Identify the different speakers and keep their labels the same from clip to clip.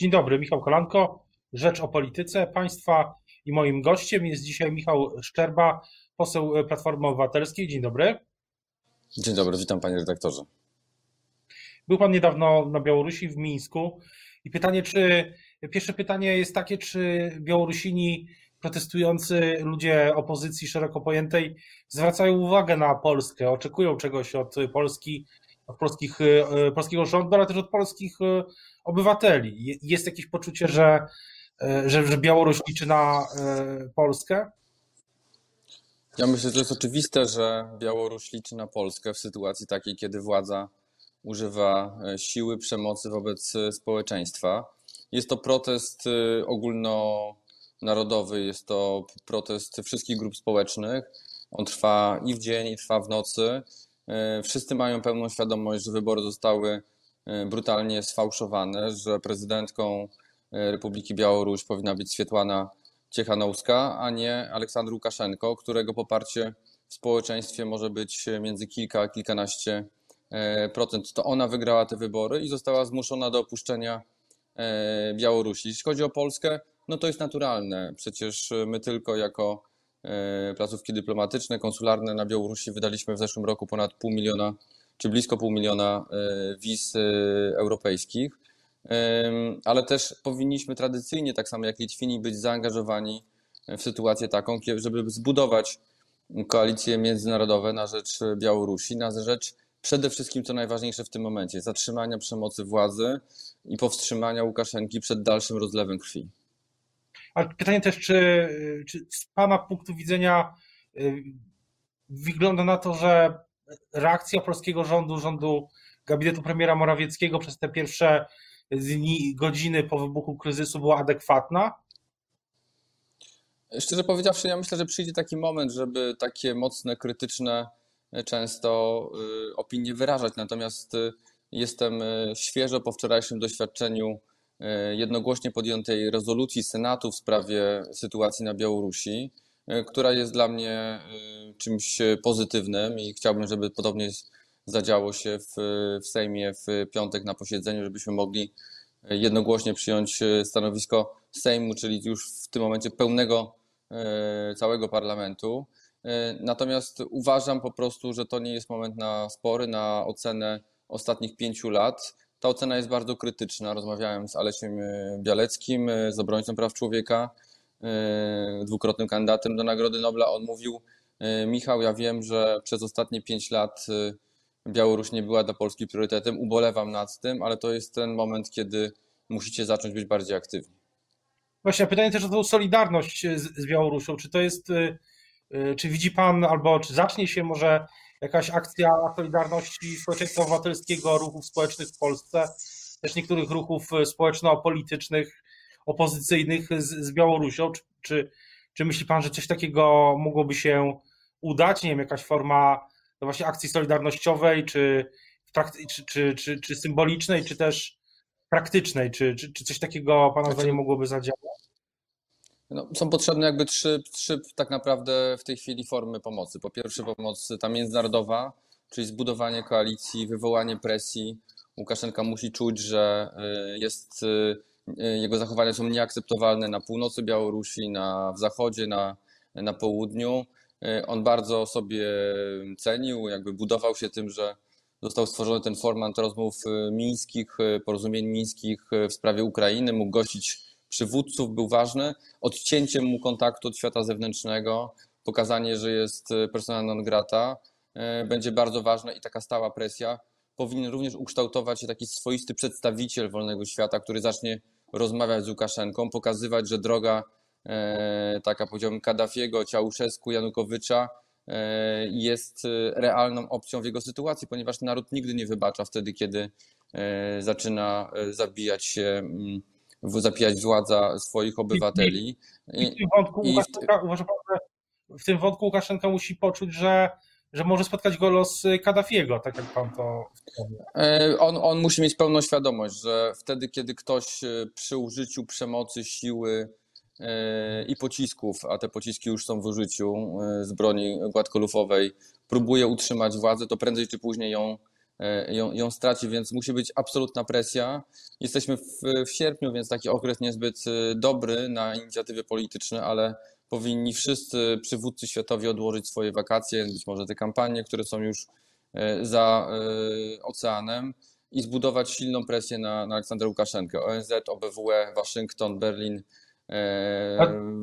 Speaker 1: Dzień dobry, Michał Kolanko, Rzecz o Polityce Państwa i moim gościem jest dzisiaj Michał Szczerba, poseł Platformy Obywatelskiej. Dzień dobry.
Speaker 2: Dzień dobry, witam panie redaktorze.
Speaker 1: Był pan niedawno na Białorusi, w Mińsku i pytanie, czy, pierwsze pytanie jest takie, czy Białorusini protestujący ludzie opozycji szeroko pojętej zwracają uwagę na Polskę, oczekują czegoś od Polski, od polskich, e, polskiego rządu, ale też od polskich e, obywateli. Jest jakieś poczucie, że, e, że, że Białoruś liczy na Polskę?
Speaker 2: Ja myślę, że to jest oczywiste, że Białoruś liczy na Polskę w sytuacji takiej, kiedy władza używa siły, przemocy wobec społeczeństwa. Jest to protest ogólnonarodowy, jest to protest wszystkich grup społecznych. On trwa i w dzień, i trwa w nocy. E, wszyscy mają pełną świadomość, że wybory zostały e, brutalnie sfałszowane, że prezydentką e, Republiki Białoruś powinna być Swietłana Ciechanowska, a nie Aleksandr Łukaszenko, którego poparcie w społeczeństwie może być między kilka a kilkanaście procent. To ona wygrała te wybory i została zmuszona do opuszczenia Białorusi. Jeśli chodzi o Polskę, no to jest naturalne. Przecież my tylko jako E, placówki dyplomatyczne, konsularne na Białorusi wydaliśmy w zeszłym roku ponad pół miliona, czy blisko pół miliona e, wiz e, europejskich, ale też powinniśmy tradycyjnie, tak samo jak Litwini, być zaangażowani w sytuację taką, żeby zbudować koalicje międzynarodowe na rzecz Białorusi, na rzecz przede wszystkim, co najważniejsze w tym momencie, zatrzymania przemocy władzy i powstrzymania Łukaszenki przed dalszym rozlewem krwi.
Speaker 1: Ale pytanie też, czy, czy z Pana punktu widzenia y, wygląda na to, że reakcja polskiego rządu, rządu gabinetu premiera Morawieckiego przez te pierwsze dni, godziny po wybuchu kryzysu była adekwatna?
Speaker 2: Szczerze powiedziawszy, ja myślę, że przyjdzie taki moment, żeby takie mocne, krytyczne e, często e, opinie wyrażać. Natomiast e, jestem świeżo po wczorajszym doświadczeniu jednogłośnie podjętej rezolucji Senatu w sprawie sytuacji na Białorusi, która jest dla mnie e, czymś pozytywnym i chciałbym, żeby podobnie zadziało się w, w Sejmie w piątek na posiedzeniu, żebyśmy mogli jednogłośnie przyjąć stanowisko Sejmu, czyli już w tym momencie pełnego całego parlamentu. Natomiast uważam po prostu, że to nie jest moment na spory, na ocenę ostatnich pięciu lat ta ocena jest bardzo krytyczna. Rozmawiałem z Alesiem e, Bialeckim, e, z obrońcą praw człowieka, e, dwukrotnym kandydatem do Nagrody Nobla. On mówił, Michał, ja wiem, że przez ostatnie pięć lat Białoruś nie była dla Polski priorytetem. Ubolewam nad tym, ale to jest ten moment, kiedy musicie zacząć być bardziej aktywni.
Speaker 1: Właśnie, pytanie też o tą solidarność z Białorusią. Czy to jest, czy widzi Pan, albo czy zacznie się może jakaś akcja Solidarności Społeczeństwa Obywatelskiego, ruchów społecznych w Polsce, też niektórych ruchów społeczno-politycznych, opozycyjnych z, z Białorusią. Czy, czy, czy myśli Pan, że coś takiego mogłoby się udać? Nie wiem, jakaś forma no właśnie akcji solidarnościowej, czy, czy, czy, czy, czy symbolicznej, czy też praktycznej? Czy, czy, czy coś takiego Pana zdaniem mogłoby zadziałać?
Speaker 2: No, są potrzebne jakby trzy, trzy tak naprawdę w tej chwili formy pomocy. Po pierwsze pomoc ta międzynarodowa, czyli zbudowanie koalicji, wywołanie presji. Łukaszenka musi czuć, że y, jest, y, y, jego zachowania są nieakceptowalne na północy Białorusi, na w zachodzie, na, na południu. On bardzo sobie cenił, jakby budował się tym, że został stworzony ten format rozmów mińskich, porozumień mińskich w sprawie Ukrainy, mógł gościć przywódców był ważny. Odcięciem mu kontaktu od świata zewnętrznego, pokazanie, że jest persona non grata, będzie bardzo ważne i taka stała presja. Powinien również ukształtować się taki swoisty przedstawiciel wolnego świata, który zacznie rozmawiać z Łukaszenką, pokazywać, że droga e, taka powiedziałbym Kaddafiego, Ciałuszewsku, Janukowycza jest realną opcją w jego sytuacji, ponieważ naród nigdy nie wybacza wtedy, kiedy zaczyna zabijać się mm, zapijać władza swoich obywateli.
Speaker 1: I, i w tym wątku i Łukaszenka, że w tym wątku Łukaszenka musi poczuć, że że może spotkać go los Kaddafiego, tak jak pan to
Speaker 2: e, on, on musi mieć pełną świadomość, że wtedy, kiedy ktoś e, przy użyciu przemocy, siły e, i pocisków, a te pociski już są w użyciu z broni gładkolufowej, próbuje utrzymać władzę, to prędzej czy później ją ją, ją straci, więc musi być absolutna presja. Jesteśmy w, w sierpniu, więc taki okres niezbyt dobry na inicjatywy polityczne, ale powinni wszyscy przywódcy światowi odłożyć swoje wakacje, być może te kampanie, które są już za oceanem i zbudować silną presję na, na Aleksandra Łukaszenkę. ONZ, OBWE, Waszyngton, Berlin, e,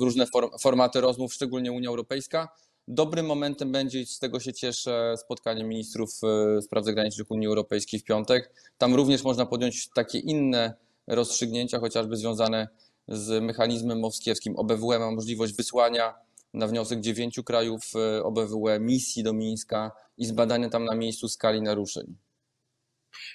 Speaker 2: różne formaty rozmów, szczególnie Unia Europejska. Dobrym momentem będzie, i z tego się cieszę, spotkanie ministrów e, spraw zagranicznych Unii Europejskiej w piątek. Tam również można podjąć takie inne rozstrzygnięcia, chociażby związane z mechanizmem moskiewskim. OBWE ma możliwość wysłania na wniosek dziewięciu krajów e, OBWE misji do Mińska i zbadania tam na miejscu skali naruszeń.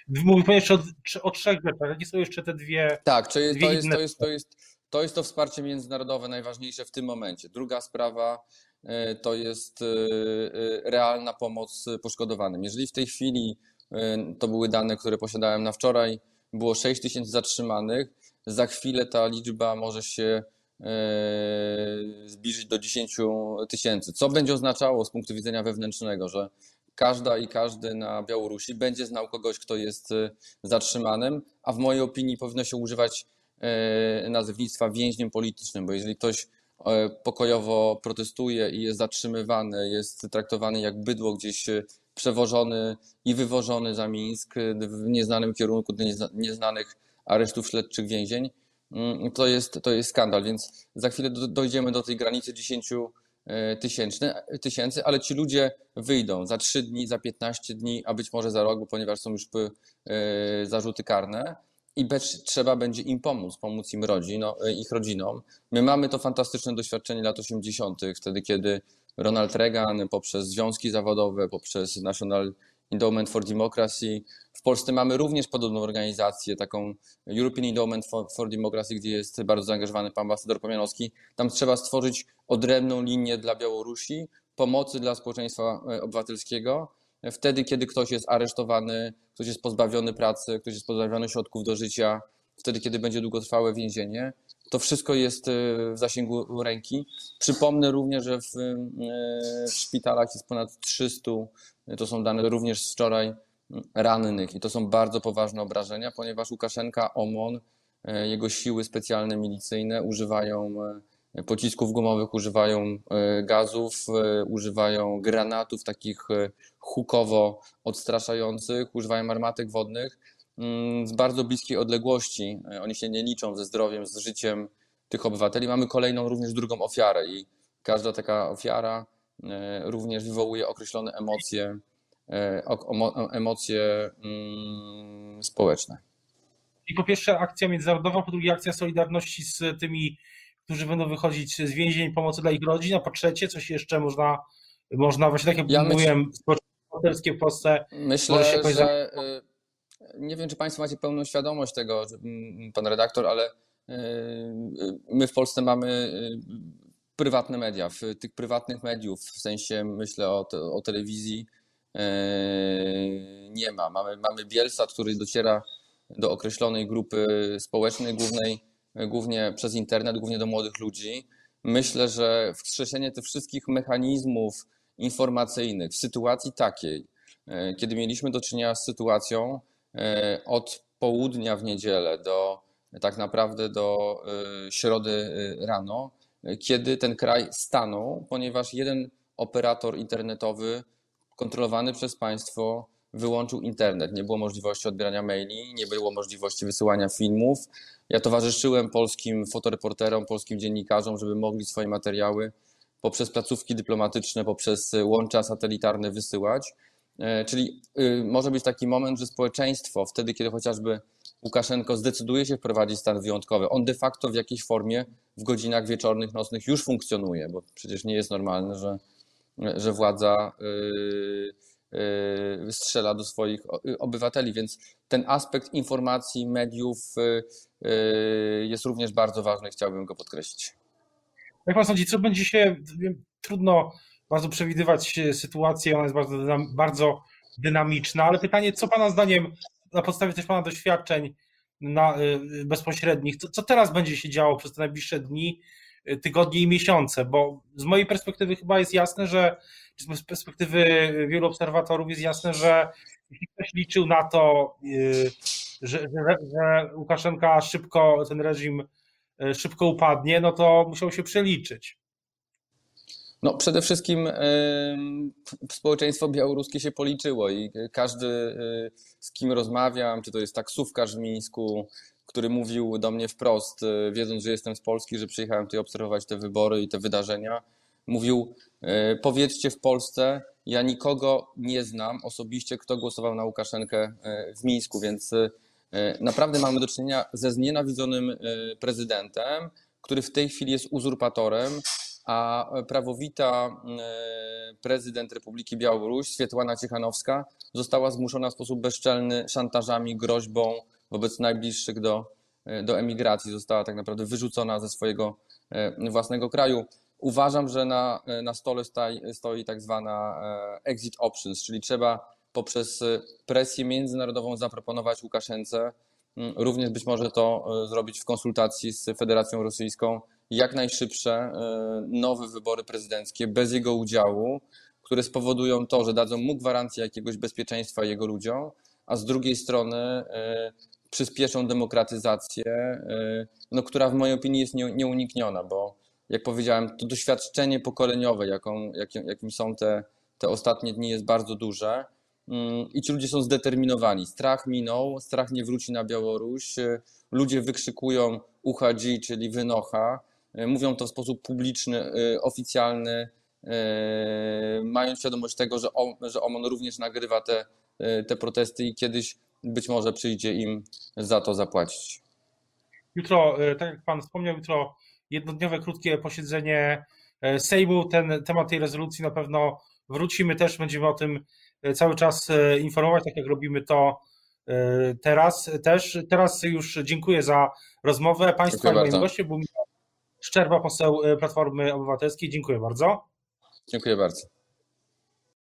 Speaker 1: Mówi pan jeszcze o, o trzech rzeczach. Jakie są jeszcze te dwie?
Speaker 2: Tak, to jest, to, jest, to, jest, to, jest, to jest to wsparcie międzynarodowe najważniejsze w tym momencie. Druga sprawa e, to jest e, e, realna pomoc poszkodowanym. Jeżeli w tej chwili, to były dane, które posiadałem na wczoraj, było 6 tysięcy zatrzymanych, za chwilę ta liczba może się zbliżyć do 10 tysięcy. Co będzie oznaczało z punktu widzenia wewnętrznego, że każda i każdy na Białorusi będzie znał kogoś, kto jest y, zatrzymanym, a w mojej opinii powinno się używać y, nazewnictwa więźniem politycznym, bo jeżeli ktoś pokojowo protestuje i jest zatrzymywany, jest traktowany jak bydło gdzieś przewożony i wywożony za Mińsk w nieznanym kierunku do nieznanych aresztów śledczych więzień, mm, to jest, to jest skandal, więc za chwilę dojdziemy do tej granicy 10 tysięcy, tysięcy, ale ci ludzie wyjdą za 3 dni, za 15 dni, a być może za rok, ponieważ są już e, zarzuty karne i trzeba będzie im pomóc, pomóc im rodzin, no, ich rodzinom. My mamy to fantastyczne doświadczenie lat 80., wtedy kiedy Ronald Reagan poprzez związki zawodowe, poprzez National Endowment for Democracy. W Polsce mamy również podobną organizację, taką European Endowment for, for Democracy, gdzie jest bardzo zaangażowany pan ambasador Pomianowski. Tam trzeba stworzyć odrębną linię dla Białorusi, pomocy dla społeczeństwa e, obywatelskiego. Wtedy, kiedy ktoś jest aresztowany, ktoś jest pozbawiony pracy, ktoś jest pozbawiony środków do życia, wtedy, kiedy będzie długotrwałe więzienie. To wszystko jest e, w zasięgu ręki. Przypomnę również, że w, e, w szpitalach jest ponad 300 to są dane również z wczoraj rannych i to są bardzo poważne obrażenia, ponieważ Łukaszenka, OMON, jego siły specjalne milicyjne używają pocisków gumowych, używają gazów, używają granatów takich hukowo odstraszających, używają armatek wodnych z bardzo bliskiej odległości. Oni się nie liczą ze zdrowiem, z życiem tych obywateli. Mamy kolejną, również drugą ofiarę i każda taka ofiara E, również wywołuje określone emocje, e, emocje mm, społeczne.
Speaker 1: I po pierwsze akcja międzynarodowa, po drugie akcja solidarności z tymi, którzy będą wychodzić z więzień, pomocy dla ich rodzin, a po trzecie coś jeszcze można, można właśnie tak jak ja mówiłem, społeczeństwo w Polsce.
Speaker 2: Myślę, że za... Nie wiem, czy Państwo macie pełną świadomość tego, Pan redaktor, ale my w Polsce mamy prywatne media. W tych prywatnych mediów, w sensie myślę o, o telewizji, nie ma. Mamy, mamy Bielsat, który dociera do określonej grupy społecznej, głównej, głównie przez internet, głównie do młodych ludzi. Myślę, że wskrzeszenie tych wszystkich mechanizmów informacyjnych w sytuacji takiej, kiedy mieliśmy do czynienia z sytuacją od południa w niedzielę do tak naprawdę do środy rano, kiedy ten kraj stanął, ponieważ jeden operator internetowy kontrolowany przez państwo wyłączył internet. Nie było możliwości odbierania maili, nie było możliwości wysyłania filmów. Ja towarzyszyłem polskim fotoreporterom, polskim dziennikarzom, żeby mogli swoje materiały poprzez placówki dyplomatyczne, poprzez łącza satelitarne wysyłać. E, czyli y, może być taki moment, że społeczeństwo, wtedy kiedy chociażby Łukaszenko zdecyduje się wprowadzić stan wyjątkowy, on de facto w jakiejś formie w godzinach wieczornych, nocnych już funkcjonuje, bo przecież nie jest normalne, że, że władza yy, yy, strzela do swoich obywateli, więc ten aspekt informacji, mediów jest również bardzo ważny, chciałbym go podkreślić.
Speaker 1: Jak pan sądzi, co będzie się, trudno bardzo przewidywać sytuację, ona jest bardzo, bardzo dynamiczna, ale pytanie, co pana zdaniem na podstawie też Pana doświadczeń na, y, bezpośrednich, co, co teraz będzie się działo przez te najbliższe dni? tygodnie i miesiące, bo z mojej perspektywy chyba jest jasne, że z perspektywy wielu obserwatorów jest jasne, że jeśli ktoś liczył na to, że, że, że Łukaszenka szybko, ten reżim szybko upadnie, no to musiał się przeliczyć.
Speaker 2: No, przede wszystkim społeczeństwo białoruskie się policzyło i każdy, y, z kim rozmawiam, czy to jest taksówkarz w Mińsku, który mówił do mnie wprost, y, wiedząc, że jestem z Polski, że przyjechałem tutaj obserwować te wybory i te wydarzenia, mówił: y, Powiedzcie w Polsce, ja nikogo nie znam osobiście, kto głosował na Łukaszenkę w Mińsku, więc naprawdę mamy do czynienia ze znienawidzonym prezydentem, który w tej chwili jest uzurpatorem, a prawowita e, prezydent Republiki Białoruś, Swietłana Ciechanowska, została zmuszona w sposób bezczelny szantażami, groźbą wobec najbliższych do, e, do emigracji. Została tak naprawdę wyrzucona ze swojego e, własnego kraju. Uważam, że na, na stole stoi, stoi tak zwana exit options, czyli trzeba poprzez presję międzynarodową zaproponować Łukaszence, również być może to zrobić w konsultacji z Federacją Rosyjską, jak najszybsze e, nowe wybory prezydenckie bez jego udziału, które spowodują to, że dadzą mu gwarancję jakiegoś bezpieczeństwa jego ludziom, a z drugiej strony e, przyspieszą demokratyzację, e, no, która w mojej opinii jest nieunikniona, bo jak powiedziałem, to doświadczenie pokoleniowe, jaką, jakim, jakim są te, te ostatnie dni, jest bardzo duże. Mm, I ci ludzie są zdeterminowani. Strach minął, strach nie wróci na Białoruś. Ludzie wykrzykują UHG, czyli wynocha. E, mówią to w sposób publiczny, e, oficjalny, e, mając świadomość tego, że, że OMON również nagrywa te, te protesty i kiedyś być może przyjdzie im za to zapłacić.
Speaker 1: Jutro, tak jak Pan wspomniał, jutro jednodniowe, krótkie posiedzenie Sejmu. Ten temat tej rezolucji na pewno wrócimy też, będziemy o tym cały czas informować, tak jak robimy to teraz też. Teraz już dziękuję za rozmowę. Państwa i moim gościem był Szczerba, poseł e, Platformy Obywatelskiej. Dziękuję bardzo.
Speaker 2: Dziękuję bardzo.